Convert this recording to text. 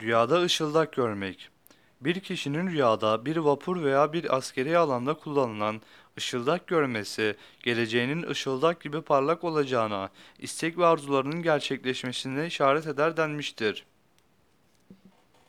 Rüyada ışıldak görmek. Bir kişinin rüyada bir vapur veya bir askeri alanda kullanılan ışıldak görmesi, geleceğinin ışıldak gibi parlak olacağına, istek ve arzularının gerçekleşmesine işaret eder denmiştir.